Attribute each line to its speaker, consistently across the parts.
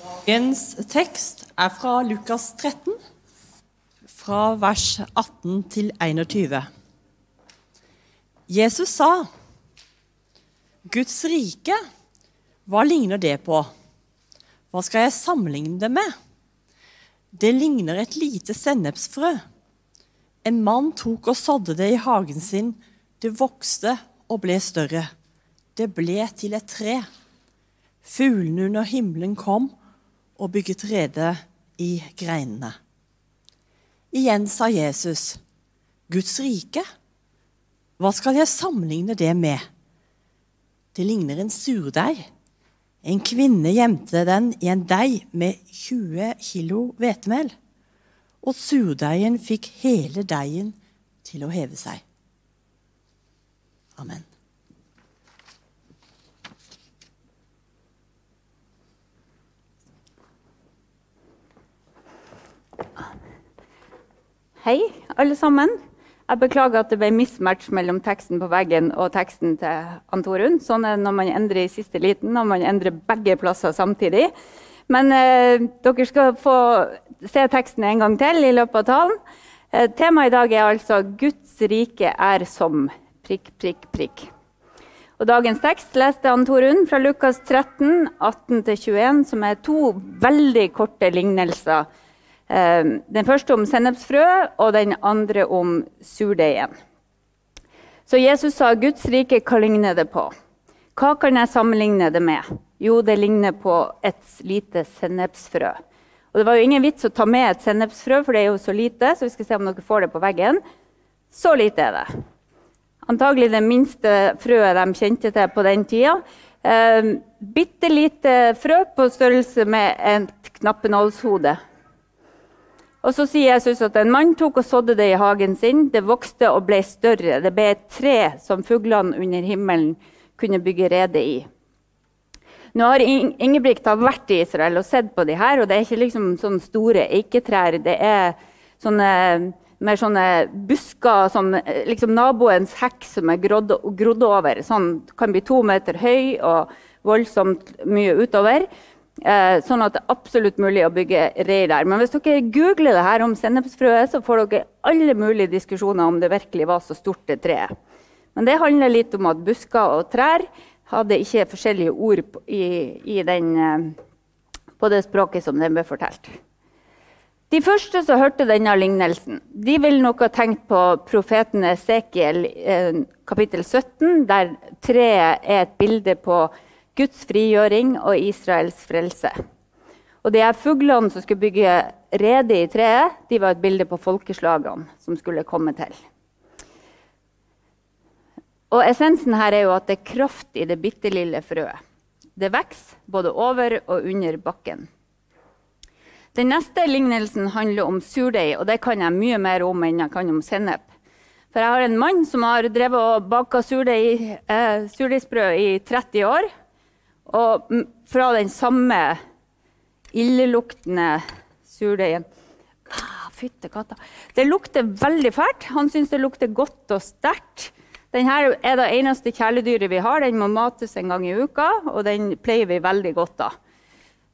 Speaker 1: Dagens tekst er fra Lukas 13, fra vers 18 til 21. Jesus sa, 'Guds rike, hva ligner det på?' Hva skal jeg sammenligne det med? Det ligner et lite sennepsfrø. En mann tok og sådde det i hagen sin. Det vokste og ble større. Det ble til et tre. Fuglene under himmelen kom og bygget rede i greinene. Igjen sa Jesus, 'Guds rike, hva skal jeg sammenligne det med?' Det ligner en surdeig en kvinne gjemte den i en deig med 20 kilo hvetemel, og surdeigen fikk hele deigen til å heve seg. Amen.
Speaker 2: Hei, alle sammen. Jeg beklager at det ble mismatch mellom teksten på veggen og teksten til Antorun. Sånn er det når man endrer i siste liten, når man endrer begge plasser samtidig. Men eh, dere skal få se teksten en gang til i løpet av talen. Eh, temaet i dag er altså 'Guds rike er som prikk, prikk, prikk'. Og dagens tekst leste Antorun fra Lukas 13, 18-21, som er to veldig korte lignelser den første om sennepsfrø, og den andre om surdeigen. Så Jesus sa Guds rike, hva ligner det på? Hva kan jeg sammenligne det med? Jo, det ligner på et lite sennepsfrø. Og Det var jo ingen vits å ta med et sennepsfrø, for det er jo så lite. så vi skal se om dere får det på veggen. Så lite er det. Antagelig det minste frøet de kjente til på den tida. Eh, Bitte lite frø på størrelse med et knappenålshode. Og så sier Jesus at en mann tok og sådde det i hagen sin. Det vokste og ble større. Det ble et tre som fuglene under himmelen kunne bygge rede i. Nå har Ingebrigt vært i Israel og sett på de her, og det er ikke liksom sånne store eiketrær. Det er sånne, mer sånne busker som liksom naboens hekk som er grodd, grodd over. Sånn kan bli to meter høy og voldsomt mye utover. Eh, sånn at det er absolutt mulig å bygge reir der. Men hvis dere googler det her om sennepsfrøet, så får dere alle mulige diskusjoner om det virkelig var så stort det treet. Men det handler litt om at busker og trær hadde ikke forskjellige ord i, i den, eh, på det språket som den ble fortalt. De første som hørte denne lignelsen, de vil nok ha tenkt på profeten Esekiel eh, kapittel 17, der treet er et bilde på Guds frigjøring og Israels frelse. Og de her Fuglene som skulle bygge rede i treet, de var et bilde på folkeslagene som skulle komme til. Og Essensen her er jo at det er kraft i det bitte lille frøet. Det vokser både over og under bakken. Den neste lignelsen handler om surdeig, og det kan jeg mye mer om enn jeg kan om sennep. For jeg har en mann som har drevet og baka surdeig, eh, surdeigsbrød i 30 år. Og fra den samme illeluktende surdeigen ah, Fytte katta. Det lukter veldig fælt. Han syns det lukter godt og sterkt. Denne er det eneste kjæledyret vi har. Den må mates en gang i uka, og den pleier vi veldig godt av.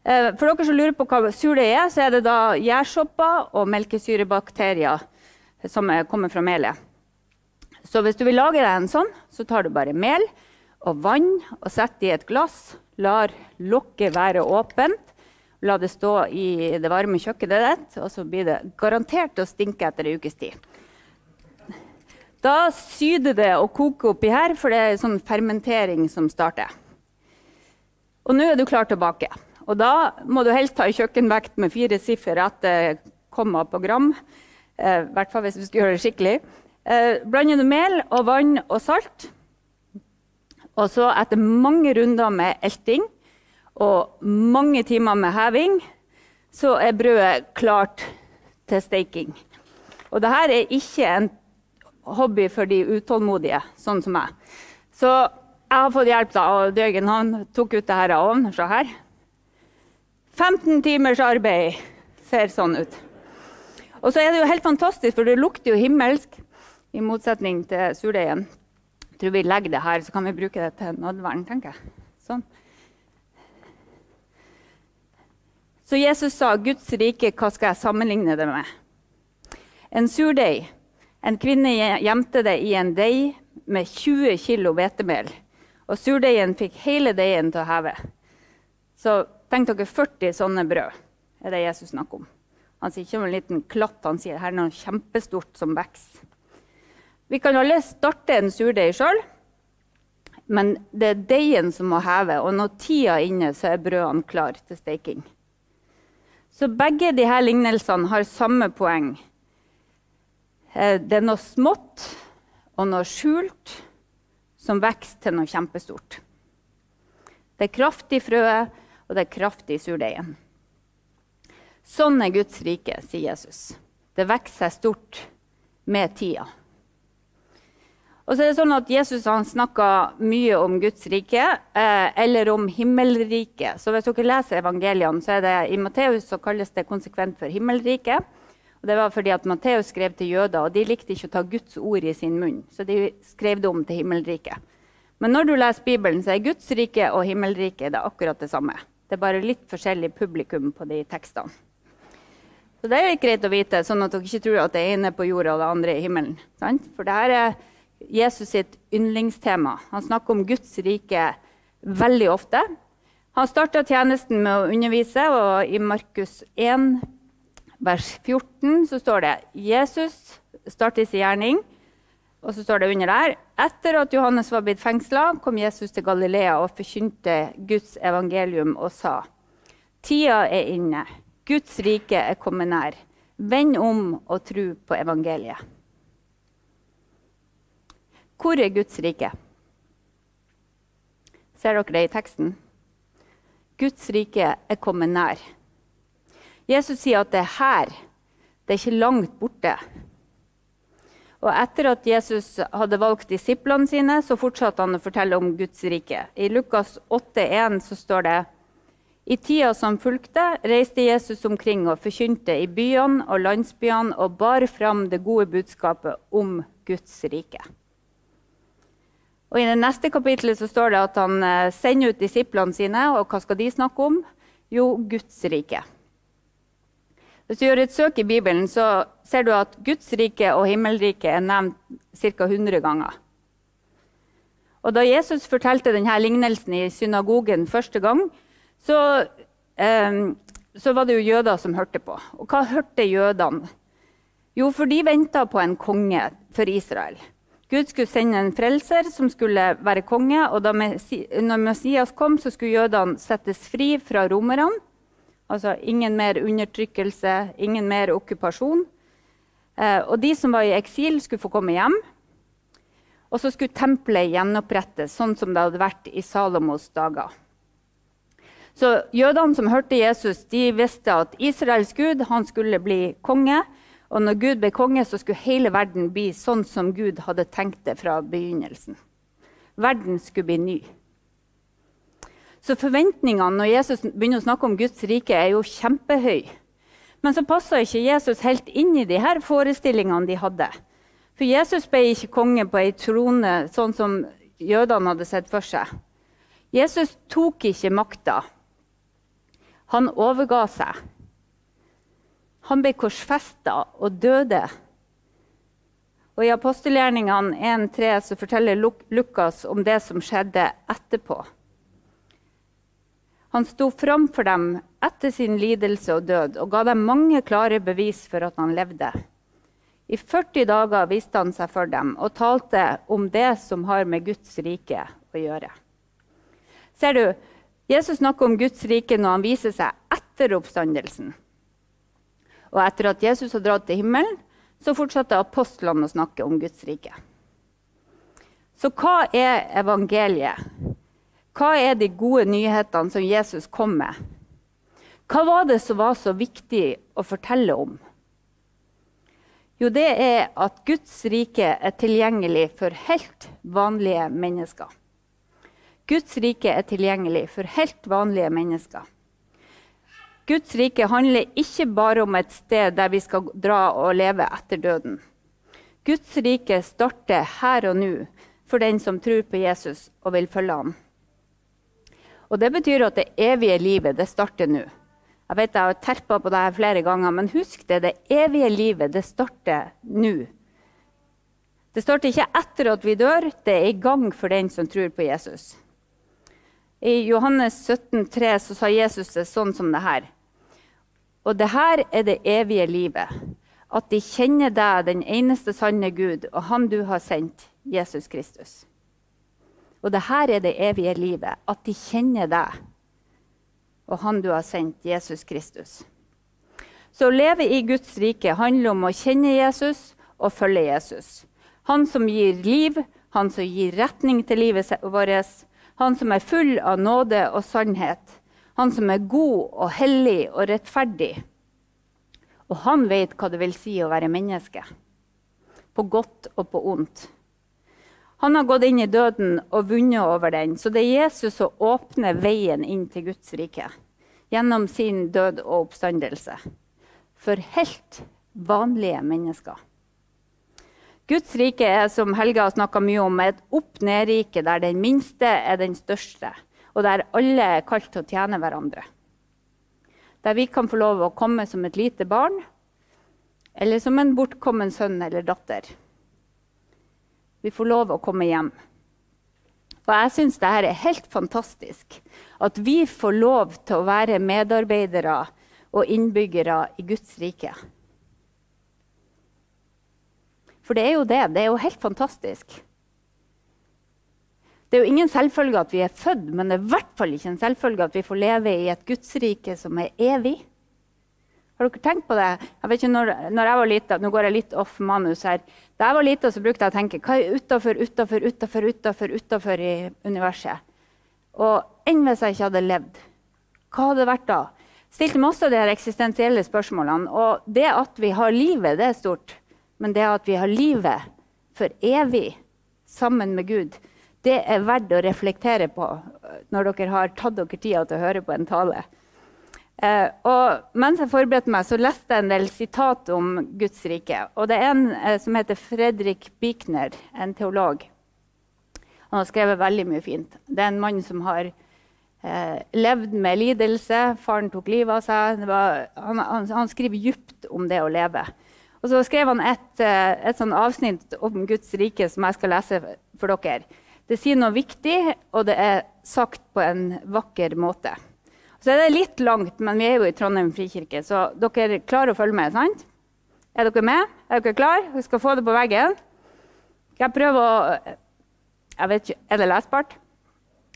Speaker 2: Eh, for dere som lurer på hva surdeig er, så er det da gjærsopper og melkesyrebakterier som kommer fra melet. Så hvis du vil lage deg en sånn, så tar du bare mel og vann og setter i et glass lar lokket være åpent. La det stå i det varme kjøkkenet ditt, og så blir det garantert å stinke etter en ukes tid. Da syder det og koker oppi her, for det er sånn fermentering som starter. Og nå er du klar til å bake. Og da må du helst ha ei kjøkkenvekt med fire siffer etter komma på gram. Eh, hvert fall hvis du skal gjøre det skikkelig. Eh, blander du mel og vann og salt, og så, etter mange runder med elting og mange timer med heving, så er brødet klart til steiking. Og dette er ikke en hobby for de utålmodige, sånn som meg. Så jeg har fått hjelp av Døgen. Han tok ut det her av ovnen. Se her. 15 timers arbeid ser sånn ut. Og så er det jo helt fantastisk, for det lukter jo himmelsk, i motsetning til surdeigen. Jeg tror vi legger det her, så kan vi bruke det til nådvern. tenker jeg. Sånn. Så Jesus sa, 'Guds rike, hva skal jeg sammenligne det med?' En surdeig. En kvinne gjemte det i en deig med 20 kg hvetemel. Og surdeigen fikk hele deigen til å heve. Så tenk dere 40 sånne brød er det Jesus snakker om. Han sier ikke om en liten klatt, han sier her er noe kjempestort som vokser. Vi kan alle starte en surdeig sjøl, men det er deigen som må heve. Og når tida er inne, så er brødene klare til steiking. Så begge disse lignelsene har samme poeng. Eh, det er noe smått og noe skjult som vokser til noe kjempestort. Det er kraft i frøet, og det er kraft i surdeigen. Sånn er Guds rike, sier Jesus. Det vokser seg stort med tida. Og så er det sånn at Jesus snakka mye om Guds rike, eh, eller om himmelriket. Så hvis dere leser evangeliene, så er det i Matteus så kalles det konsekvent for himmelriket. Og det var fordi at Matteus skrev til jøder, og de likte ikke å ta Guds ord i sin munn. Så de skrev det om til himmelriket. Men når du leser Bibelen, så er Guds rike og himmelriket det akkurat det samme. Det er bare litt forskjellig publikum på de tekstene. Så det er greit å vite, sånn at dere ikke tror at det ene er på jorda og det andre i himmelen. Sant? For det her er Jesus sitt yndlingstema. Han snakker om Guds rike veldig ofte. Han starta tjenesten med å undervise, og i Markus 1, vers 14, så står det Jesus starter sin gjerning. Og så står det under der etter at Johannes var blitt fengsla, kom Jesus til Galilea og forkynte Guds evangelium og sa:" Tida er inne. Guds rike er kommet nær. Vend om og tro på evangeliet. Hvor er Guds rike? Ser dere det i teksten? Guds rike er kommet nær. Jesus sier at det er her. Det er ikke langt borte. Og etter at Jesus hadde valgt disiplene sine, så fortsatte han å fortelle om Guds rike. I Lukas 8,1 så står det i tida som fulgte, reiste Jesus omkring og forkynte i byene og landsbyene og bar fram det gode budskapet om Guds rike. Og I det neste kapittelet så står det at han eh, sender ut disiplene sine. Og hva skal de snakke om? Jo, Guds rike. Hvis du gjør et søk i Bibelen, så ser du at Guds rike og himmelriket er nevnt ca. 100 ganger. Og Da Jesus fortalte denne lignelsen i synagogen første gang, så, eh, så var det jo jøder som hørte på. Og hva hørte jødene? Jo, for de venta på en konge for Israel. Gud skulle sende en frelser som skulle være konge. og Når Messias kom, så skulle jødene settes fri fra romerne. Altså ingen mer undertrykkelse, ingen mer okkupasjon. Eh, og de som var i eksil, skulle få komme hjem. Og så skulle tempelet gjenopprettes, sånn som det hadde vært i Salomos dager. Så Jødene som hørte Jesus, de visste at Israels gud skulle bli konge. Og når Gud ble konge, så skulle hele verden bli sånn som Gud hadde tenkt det fra begynnelsen. Verden skulle bli ny. Så forventningene når Jesus begynner å snakke om Guds rike, er jo kjempehøy. Men så passa ikke Jesus helt inn i de her forestillingene de hadde. For Jesus ble ikke konge på ei trone sånn som jødene hadde sett for seg. Jesus tok ikke makta. Han overga seg. Han ble korsfesta og døde. Og I apostelgjerningene 1.3 forteller Lukas om det som skjedde etterpå. Han sto fram for dem etter sin lidelse og død og ga dem mange klare bevis for at han levde. I 40 dager viste han seg for dem og talte om det som har med Guds rike å gjøre. Ser du, Jesus snakker om Guds rike når han viser seg etter oppstandelsen. Og etter at Jesus har dratt til himmelen, så fortsatte apostlene å snakke om Guds rike. Så hva er evangeliet? Hva er de gode nyhetene som Jesus kom med? Hva var det som var så viktig å fortelle om? Jo, det er at Guds rike er tilgjengelig for helt vanlige mennesker. Guds rike er tilgjengelig for helt vanlige mennesker. Guds rike handler ikke bare om et sted der vi skal dra og leve etter døden. Guds rike starter her og nå for den som tror på Jesus og vil følge ham. Og Det betyr at det evige livet det starter nå. Jeg vet jeg har terpa på det her flere ganger, men husk det. Det evige livet det starter nå. Det starter ikke etter at vi dør, det er i gang for den som tror på Jesus. I Johannes 17, 3 sa Jesus det sånn som det her. Og det her er det evige livet. At de kjenner deg, den eneste sanne Gud, og Han du har sendt, Jesus Kristus. Og det her er det evige livet. At de kjenner deg og Han du har sendt, Jesus Kristus. Så å leve i Guds rike handler om å kjenne Jesus og følge Jesus. Han som gir liv, han som gir retning til livet vårt. Han som er full av nåde og sannhet. Han som er god og hellig og rettferdig. Og han vet hva det vil si å være menneske. På godt og på ondt. Han har gått inn i døden og vunnet over den. Så det er Jesus som åpner veien inn til Guds rike gjennom sin død og oppstandelse. For helt vanlige mennesker. Guds rike er som Helge har snakka mye om, et opp-ned-rike der den minste er den største, og der alle er kalt til å tjene hverandre. Der vi kan få lov å komme som et lite barn, eller som en bortkommen sønn eller datter. Vi får lov å komme hjem. Og jeg syns dette er helt fantastisk at vi får lov til å være medarbeidere og innbyggere i Guds rike. For det er jo det. Det er jo helt fantastisk. Det er jo ingen selvfølge at vi er født, men det er i hvert fall ikke en selvfølge at vi får leve i et gudsrike som er evig. Har dere tenkt på det? Jeg vet ikke, når, når jeg var lite, Nå går jeg litt off manus her. Da jeg var lita, brukte jeg å tenke hva er utafor, utafor, utafor, utafor, utafor i universet? Og enn hvis jeg ikke hadde levd? Hva hadde det vært da? Stilte masse av de her eksistensielle spørsmålene. Og det at vi har livet, det er stort. Men det at vi har livet for evig sammen med Gud, det er verdt å reflektere på når dere har tatt dere tida til å høre på en tale. Eh, og mens jeg forberedte meg, så leste jeg en del sitat om Guds rike. Og det er en eh, som heter Fredrik Bichner, en teolog. Han har skrevet veldig mye fint. Det er en mann som har eh, levd med lidelse. Faren tok livet av seg. Var, han, han, han, skriver djupt om det å leve. Og så skrev han et, eh, et avsnitt om Guds rike som jeg skal lese for dere. Det sier noe viktig, og det er sagt på en vakker måte. Så er det litt langt, men vi er jo i Trondheim frikirke, så dere klarer å følge med? sant? Er dere med? Er dere klare? Vi skal få det på veggen. Skal jeg prøve å jeg vet ikke, Er det lesbart?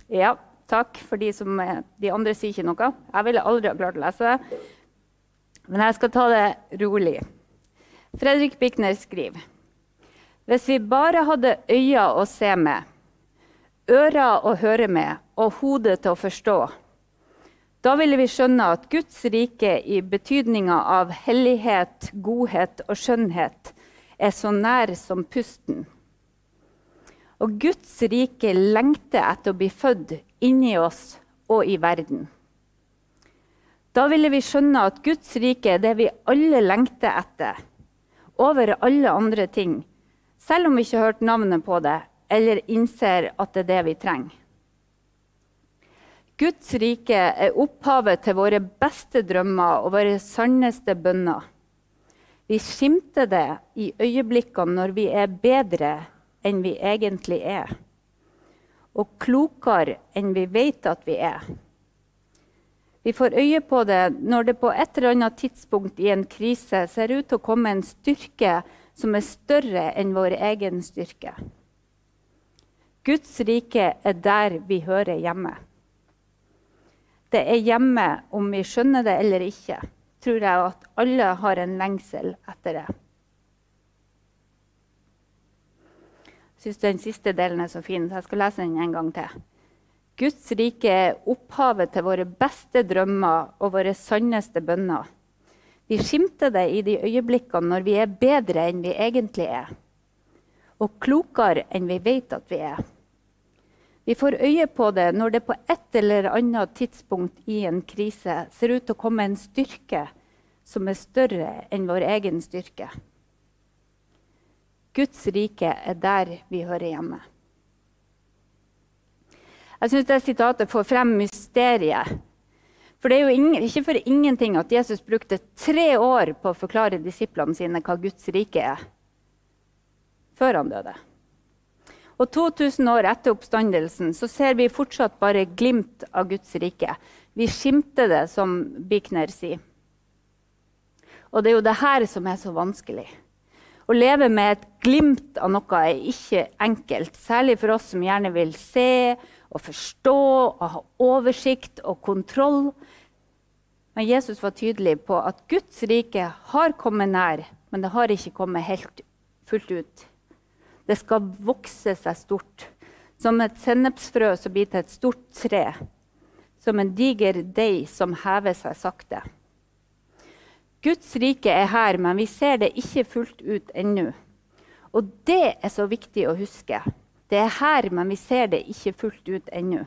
Speaker 2: Ja. Takk for de som De andre sier ikke noe. Jeg ville aldri ha klart å lese det. Men jeg skal ta det rolig. Fredrik Bikner skriver Hvis vi bare hadde øyne å se med, ører å høre med og hode til å forstå, da ville vi skjønne at Guds rike i betydninga av hellighet, godhet og skjønnhet er så nær som pusten. Og Guds rike lengter etter å bli født inni oss og i verden. Da ville vi skjønne at Guds rike er det vi alle lengter etter, over alle andre ting, selv om vi ikke har hørt navnet på det eller innser at det er det vi trenger. Guds rike er opphavet til våre beste drømmer og våre sanneste bønner. Vi skimter det i øyeblikkene når vi er bedre enn vi egentlig er, og klokere enn vi vet at vi er. Vi får øye på det når det på et eller annet tidspunkt i en krise ser ut til å komme en styrke som er større enn vår egen styrke. Guds rike er der vi hører hjemme det er hjemme, om vi skjønner det eller ikke, tror jeg at alle har en lengsel etter det. Jeg syns den siste delen er så fin, så jeg skal lese den en gang til. Guds rike er opphavet til våre beste drømmer og våre sanneste bønner. Vi skimter det i de øyeblikkene når vi er bedre enn vi egentlig er, og klokere enn vi vet at vi er. Vi får øye på det når det på et eller annet tidspunkt i en krise ser ut til å komme en styrke som er større enn vår egen styrke. Guds rike er der vi hører hjemme. Jeg syns det sitatet får frem mysteriet. For det er jo ingen, ikke for ingenting at Jesus brukte tre år på å forklare disiplene sine hva Guds rike er, før han døde. Og 2000 år etter oppstandelsen så ser vi fortsatt bare glimt av Guds rike. Vi skimter det, som Bikner sier. Og det er jo det her som er så vanskelig. Å leve med et glimt av noe er ikke enkelt, særlig for oss som gjerne vil se og forstå og ha oversikt og kontroll. Men Jesus var tydelig på at Guds rike har kommet nær, men det har ikke kommet helt fullt ut. Det skal vokse seg stort. Som et sennepsfrø som blir til et stort tre. Som en diger deig som hever seg sakte. Guds rike er her, men vi ser det ikke fullt ut ennå. Og det er så viktig å huske. Det er her, men vi ser det ikke fullt ut ennå.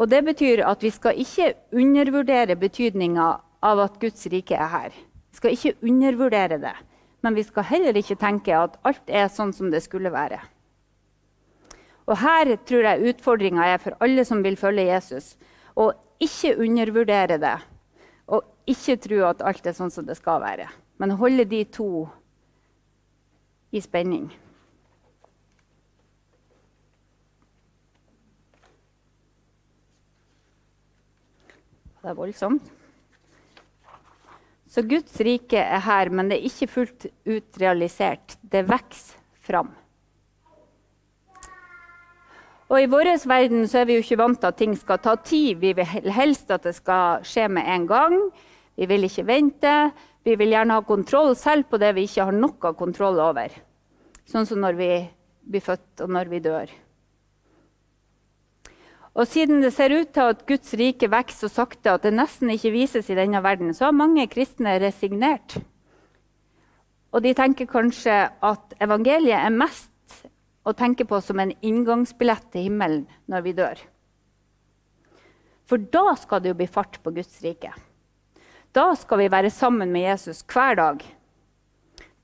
Speaker 2: Og Det betyr at vi skal ikke undervurdere betydninga av at Guds rike er her. Vi skal ikke undervurdere det, men vi skal heller ikke tenke at alt er sånn som det skulle være. Og Her tror jeg utfordringa er for alle som vil følge Jesus, å ikke undervurdere det og ikke tro at alt er sånn som det skal være, men holde de to i spenning. Det er voldsomt. Så Guds rike er her, men det er ikke fullt ut realisert. Det vokser fram. Og I vår verden er vi jo ikke vant til at ting skal ta tid. Vi vil helst at det skal skje med en gang. Vi vil ikke vente. Vi vil gjerne ha kontroll selv på det vi ikke har noe kontroll over. Sånn som når vi blir født, og når vi dør. Og siden det ser ut til at Guds rike vokser så sakte at det nesten ikke vises i denne verden, så har mange kristne resignert. Og de tenker kanskje at evangeliet er mest å tenke på som en inngangsbillett til himmelen når vi dør. For da skal det jo bli fart på Guds rike. Da skal vi være sammen med Jesus hver dag.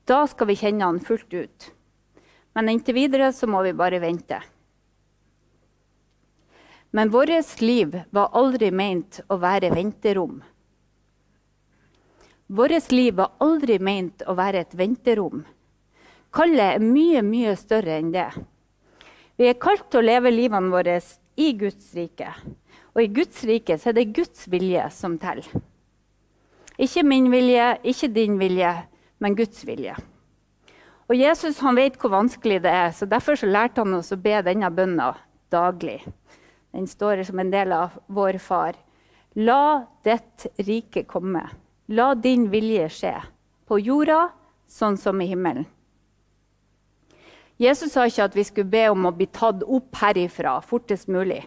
Speaker 2: Da skal vi kjenne han fullt ut. Men inntil videre så må vi bare vente. Men vårt liv var aldri ment å være venterom. Vårt liv var aldri ment å være et venterom. Kallet er mye, mye større enn det. Vi er kalt til å leve livene våre i Guds rike. Og i Guds rike er det Guds vilje som teller. Ikke min vilje, ikke din vilje, men Guds vilje. Og Jesus han vet hvor vanskelig det er, så derfor så lærte han oss å be denne bønna daglig. Den står som en del av vår far. La ditt rike komme. La din vilje skje. På jorda sånn som i himmelen. Jesus sa ikke at vi skulle be om å bli tatt opp herifra fortest mulig.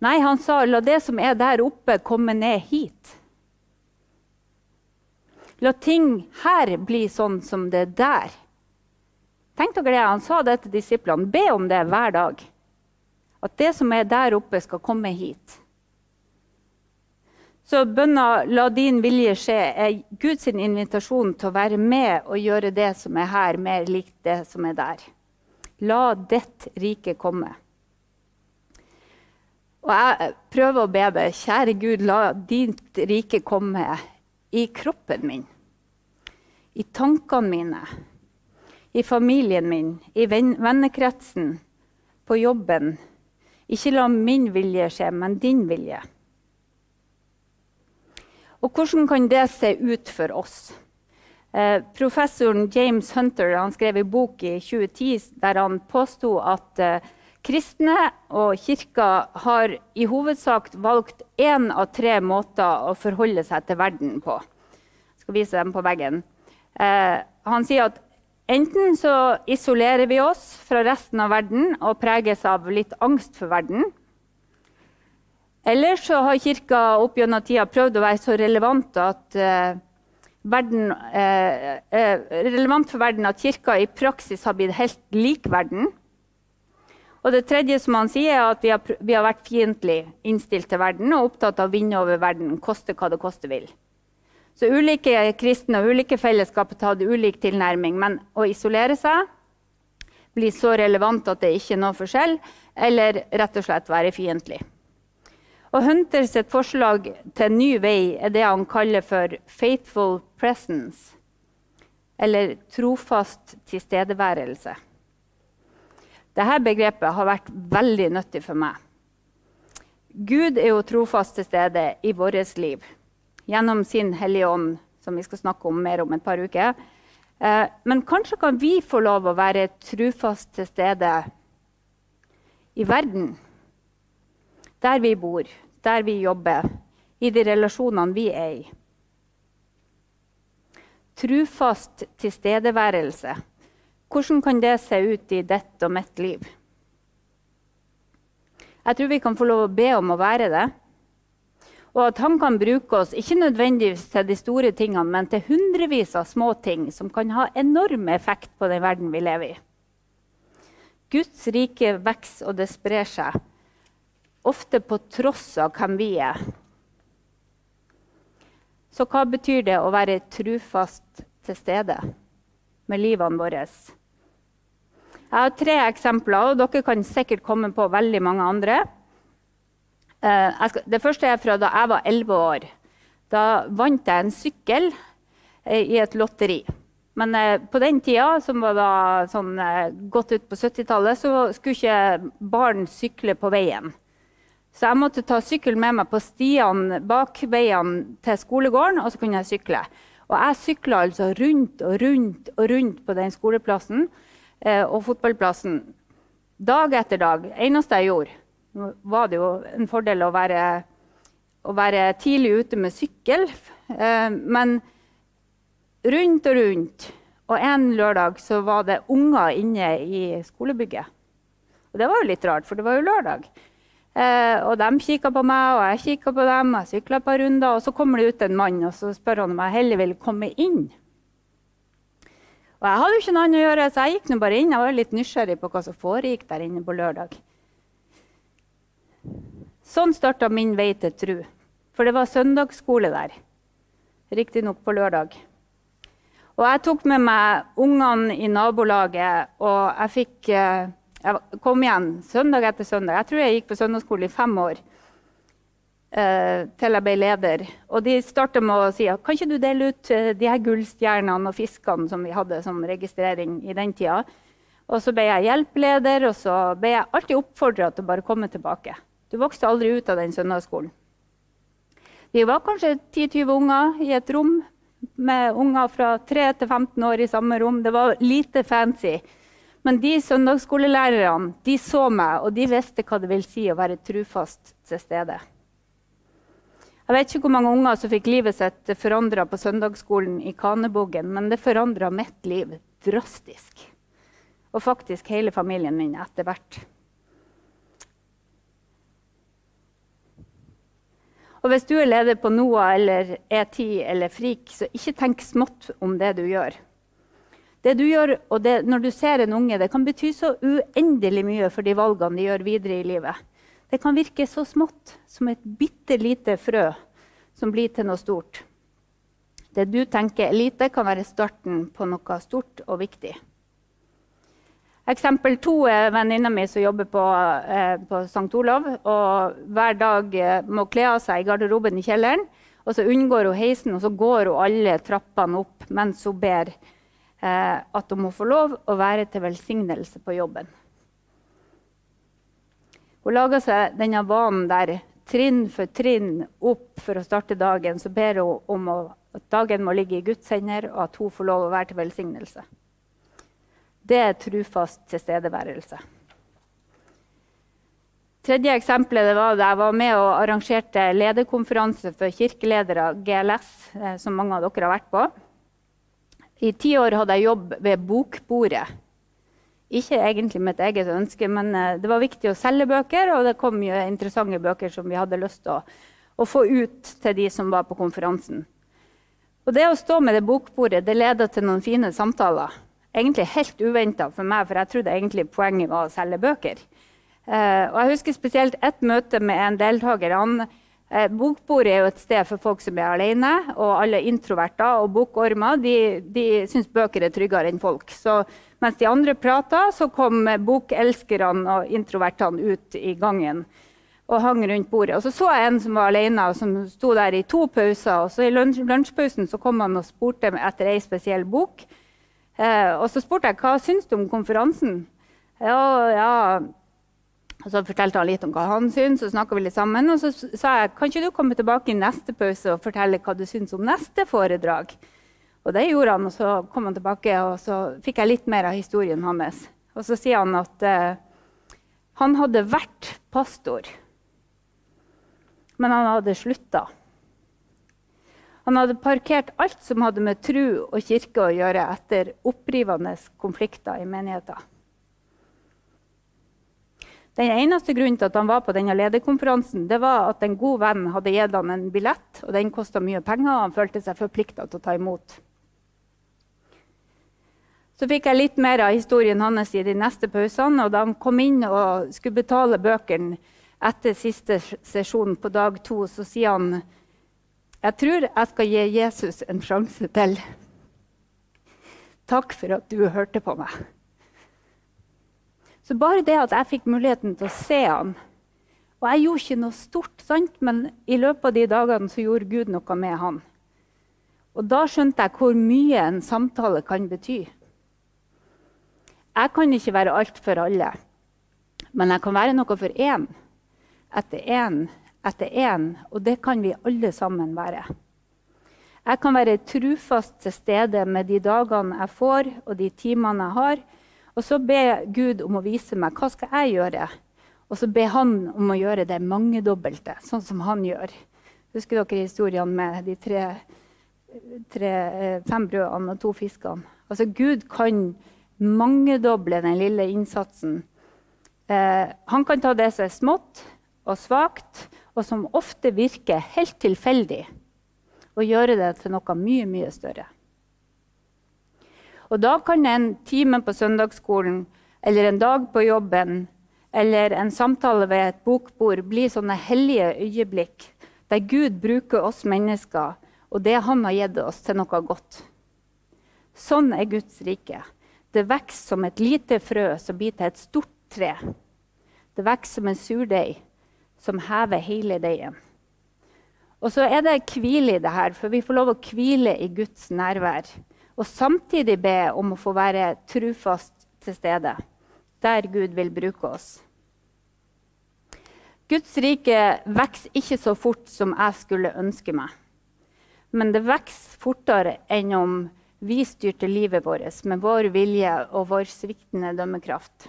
Speaker 2: Nei, han sa la det som er der oppe, komme ned hit. La ting her bli sånn som det er der. Tenk dere det, Han sa det til disiplene. Be om det hver dag. At det som er der oppe, skal komme hit. Så bønna 'La din vilje skje' er Guds invitasjon til å være med og gjøre det som er her, mer likt det som er der. La ditt rike komme. Og jeg prøver å be det. Kjære Gud, la ditt rike komme i kroppen min, i tankene mine, i familien min, i vennekretsen, på jobben. Ikke la min vilje skje, men din vilje. Og hvordan kan det se ut for oss? Eh, professoren James Hunter skrev en bok i 2010 der han påsto at eh, kristne og kirka har i hovedsak valgt én av tre måter å forholde seg til verden på. Jeg skal vise dem på veggen. Eh, han sier at enten så isolerer vi oss fra resten av verden og preges av litt angst for verden. Eller så har kirka opp gjennom tida prøvd å være så relevant at eh, verden, eh, eh, relevant for verden at kirka i praksis har blitt helt lik verden. Og det tredje som han sier, er at vi har, vi har vært fiendtlig innstilt til verden og opptatt av å vinne over verden, koste hva det koste vil. Så ulike kristne og ulike fellesskap har tatt ulik tilnærming. Men å isolere seg, bli så relevant at det ikke er noe forskjell, eller rett og slett være fiendtlig. Og Hunter sitt forslag til ny vei er det han kaller for 'faithful presence', eller trofast tilstedeværelse. Dette begrepet har vært veldig nyttig for meg. Gud er jo trofast til stede i vårt liv gjennom sin Hellige Ånd, som vi skal snakke om mer om et par uker. Eh, men kanskje kan vi få lov å være trufast til stede i verden. Der vi bor, der vi jobber, i de relasjonene vi er i. Trufast tilstedeværelse. Hvordan kan det se ut i ditt og mitt liv? Jeg tror vi kan få lov å be om å være det. Og at han kan bruke oss ikke nødvendigvis til de store tingene, men til hundrevis av små ting som kan ha enorm effekt på den verden vi lever i. Guds rike vokser, og det sprer seg. Ofte på tross av hvem vi er. Så hva betyr det å være trufast til stede med livene våre? Jeg har tre eksempler, og dere kan sikkert komme på veldig mange andre. Eh, skal, det første er fra da jeg var 11 år. Da vant jeg en sykkel eh, i et lotteri. Men eh, på den tida, som var da sånn, godt ut på 70-tallet, så skulle ikke barn sykle på veien. Så jeg måtte ta sykkelen med meg på stiene bak veiene til skolegården, og så kunne jeg sykle. Og jeg sykla altså rundt og rundt og rundt på den skoleplassen eh, og fotballplassen dag etter dag. eneste jeg gjorde. Var det jo en fordel å være, å være tidlig ute med sykkel. Eh, men rundt og rundt. Og en lørdag så var det unger inne i skolebygget. Og det var jo litt rart, for det var jo lørdag. Eh, og de kikka på meg, og jeg kikka på dem. Jeg sykla et par runder, og så kommer det ut en mann og så spør han om jeg heller vil komme inn. Og jeg hadde jo ikke noe annet å gjøre, så jeg gikk nå bare inn. Jeg var litt nysgjerrig på hva som foregikk der inne på lørdag. Sånn starta min vei til tru. For det var søndagsskole der. Riktignok på lørdag. Og jeg tok med meg ungene i nabolaget, og jeg fikk eh, Jeg kom igjen søndag etter søndag. Jeg tror jeg gikk på søndagsskole i fem år. Uh, til jeg ble leder. Og de starta med å si kan ikke du dele ut uh, de her gullstjernene og fiskene som vi hadde som registrering i den tida. Og så ble jeg hjelpeleder, og så ble jeg alltid oppfordra til å bare komme tilbake. Du vokste aldri ut av den søndagsskolen. Vi var kanskje 10-20 unger i et rom med unger fra 3 til 15 år i samme rom. Det var lite fancy. Men de søndagsskolelærerne de så meg, og de visste hva det vil si å være trufast til stede. Jeg vet ikke hvor mange unger som fikk livet sitt forandra på søndagsskolen i Kaneboggen, men det forandra mitt liv drastisk. Og faktisk hele familien min etter hvert. Og hvis du er leder på NOAH eller E10 eller FRIK, så ikke tenk smått om det du gjør. Det du gjør, og det, Når du ser en unge, det kan bety så uendelig mye for de valgene de gjør videre i livet. Det kan virke så smått som et bitte lite frø som blir til noe stort. Det du tenker er lite, kan være starten på noe stort og viktig. Eksempel to er venninna mi som jobber på, eh, på St. Olav. og Hver dag eh, må kle av seg i garderoben i kjelleren. og Så unngår hun heisen, og så går hun alle trappene opp mens hun ber eh, at hun må få lov å være til velsignelse på jobben. Hun lager seg denne vanen der trinn for trinn opp for å starte dagen. Så ber hun om å, at dagen må ligge i Guds hender, og at hun får lov å være til velsignelse. Det er trufast tilstedeværelse. Tredje eksempelet var da jeg var med og arrangerte lederkonferanse for kirkeledere, GLS, eh, som mange av dere har vært på. I ti år hadde jeg jobb ved bokbordet. Ikke egentlig mitt eget ønske, men eh, det var viktig å selge bøker, og det kom mye interessante bøker som vi hadde lyst til å, å få ut til de som var på konferansen. Og det å stå med det bokbordet det leda til noen fine samtaler egentlig helt uventa for meg, for jeg trodde egentlig poenget var å selge bøker. Uh, og jeg husker spesielt ett møte med en deltaker. Han, uh, bokbordet er jo et sted for folk som er alene, og alle introverter og bokormer de, de syns bøker er tryggere enn folk. Så mens de andre prata, så kom bokelskerne og introvertene ut i gangen. og hang rundt bordet. Og så så jeg en som var alene, og som sto der i to pauser. og så I lunsjpausen så kom han og spurte etter ei spesiell bok. Eh, og så spurte jeg hva syns du om konferansen. Ja, ja. Og så fortalte han litt om hva han syns, og snakka litt sammen. Og så sa jeg kan ikke du komme tilbake i neste pause og fortelle hva du syns om neste foredrag. Og det gjorde han, og så kom han tilbake, og så fikk jeg litt mer av historien hans. Og så sier han at eh, han hadde vært pastor men han hadde slutta. Han hadde parkert alt som hadde med tru og kirke å gjøre, etter opprivende konflikter i menigheten. Den eneste grunnen til at han var på denne lederkonferansen, det var at en god venn hadde gitt han en billett, og den kosta mye penger, og han følte seg forplikta til å ta imot. Så fikk jeg litt mer av historien hans i de neste pausene. og Da han kom inn og skulle betale bøkene, etter siste sesjon på dag to så sier han jeg tror jeg skal gi Jesus en sjanse til. Takk for at du hørte på meg. Så bare det at jeg fikk muligheten til å se han Og jeg gjorde ikke noe stort, sant? men i løpet av de dagene så gjorde Gud noe med han. Og da skjønte jeg hvor mye en samtale kan bety. Jeg kan ikke være alt for alle, men jeg kan være noe for én etter én etter én, og det kan vi alle sammen være. Jeg kan være trufast til stede med de dagene jeg får, og de timene jeg har. Og så be Gud om å vise meg hva skal jeg gjøre. Og så be Han om å gjøre det mangedobbelte, sånn som han gjør. Husker dere historiene med de tre, tre, eh, fem brødene og to fiskene? Altså, Gud kan mangedoble den lille innsatsen. Eh, han kan ta det som er smått, og svakt, og som ofte virker helt tilfeldig, og gjøre det til noe mye, mye større. Og da kan en time på søndagsskolen eller en dag på jobben eller en samtale ved et bokbord bli sånne hellige øyeblikk der Gud bruker oss mennesker og det Han har gitt oss, til noe godt. Sånn er Guds rike. Det vokser som et lite frø som blir til et stort tre. Det vokser som en surdeig som hever hele deigen. Og så er det hvile i det her, for vi får lov å hvile i Guds nærvær. Og samtidig be om å få være trufast til stede der Gud vil bruke oss. Guds rike vokser ikke så fort som jeg skulle ønske meg. Men det vokser fortere enn om vi styrte livet vårt med vår vilje og vår sviktende dømmekraft.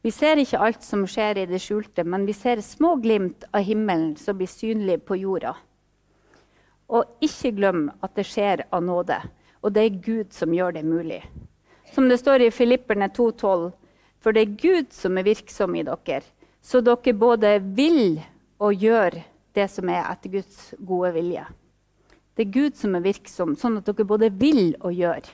Speaker 2: Vi ser ikke alt som skjer i det skjulte, men vi ser små glimt av himmelen som blir synlig på jorda. Og ikke glem at det skjer av nåde, og det er Gud som gjør det mulig. Som det står i Filipperne 2,12.: For det er Gud som er virksom i dere, så dere både vil og gjør det som er etter Guds gode vilje. Det er Gud som er virksom, sånn at dere både vil og gjør.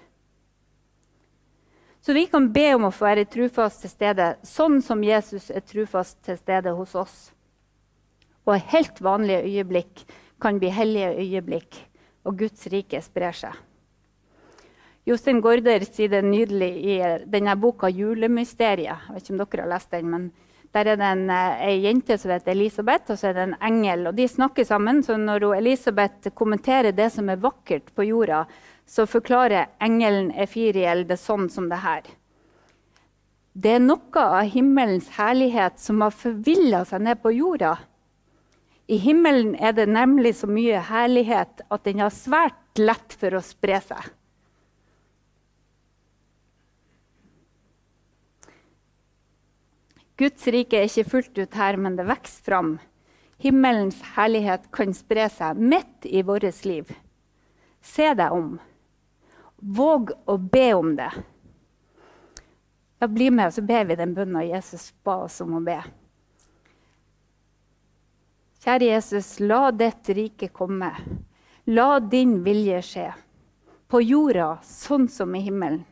Speaker 2: Så vi kan be om å få være trufast til stede, sånn som Jesus er trufast til stede hos oss. Og helt vanlige øyeblikk kan bli hellige øyeblikk, og Guds rike sprer seg. Jostein Gaarder sier det nydelig i denne boka 'Julemysteriet'. Jeg vet ikke om dere har lest den, men Der er det en, ei eh, jente som heter Elisabeth, og så er det en engel. og De snakker sammen. så Når Elisabeth kommenterer det som er vakkert på jorda, så forklarer engelen Efiriel det sånn som det her. Det er noe av himmelens herlighet som har forvilla seg ned på jorda. I himmelen er det nemlig så mye herlighet at den har svært lett for å spre seg. Guds rike er ikke fullt ut her, men det vokser fram. Himmelens herlighet kan spre seg midt i vårt liv. Se deg om. Våg å be om det. Ja, bli med, så ber vi den bønna Jesus ba oss om å be. Kjære Jesus, la ditt rike komme. La din vilje skje. På jorda sånn som i himmelen.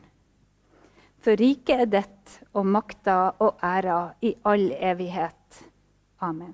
Speaker 2: For riket er ditt, og makta og æra i all evighet. Amen.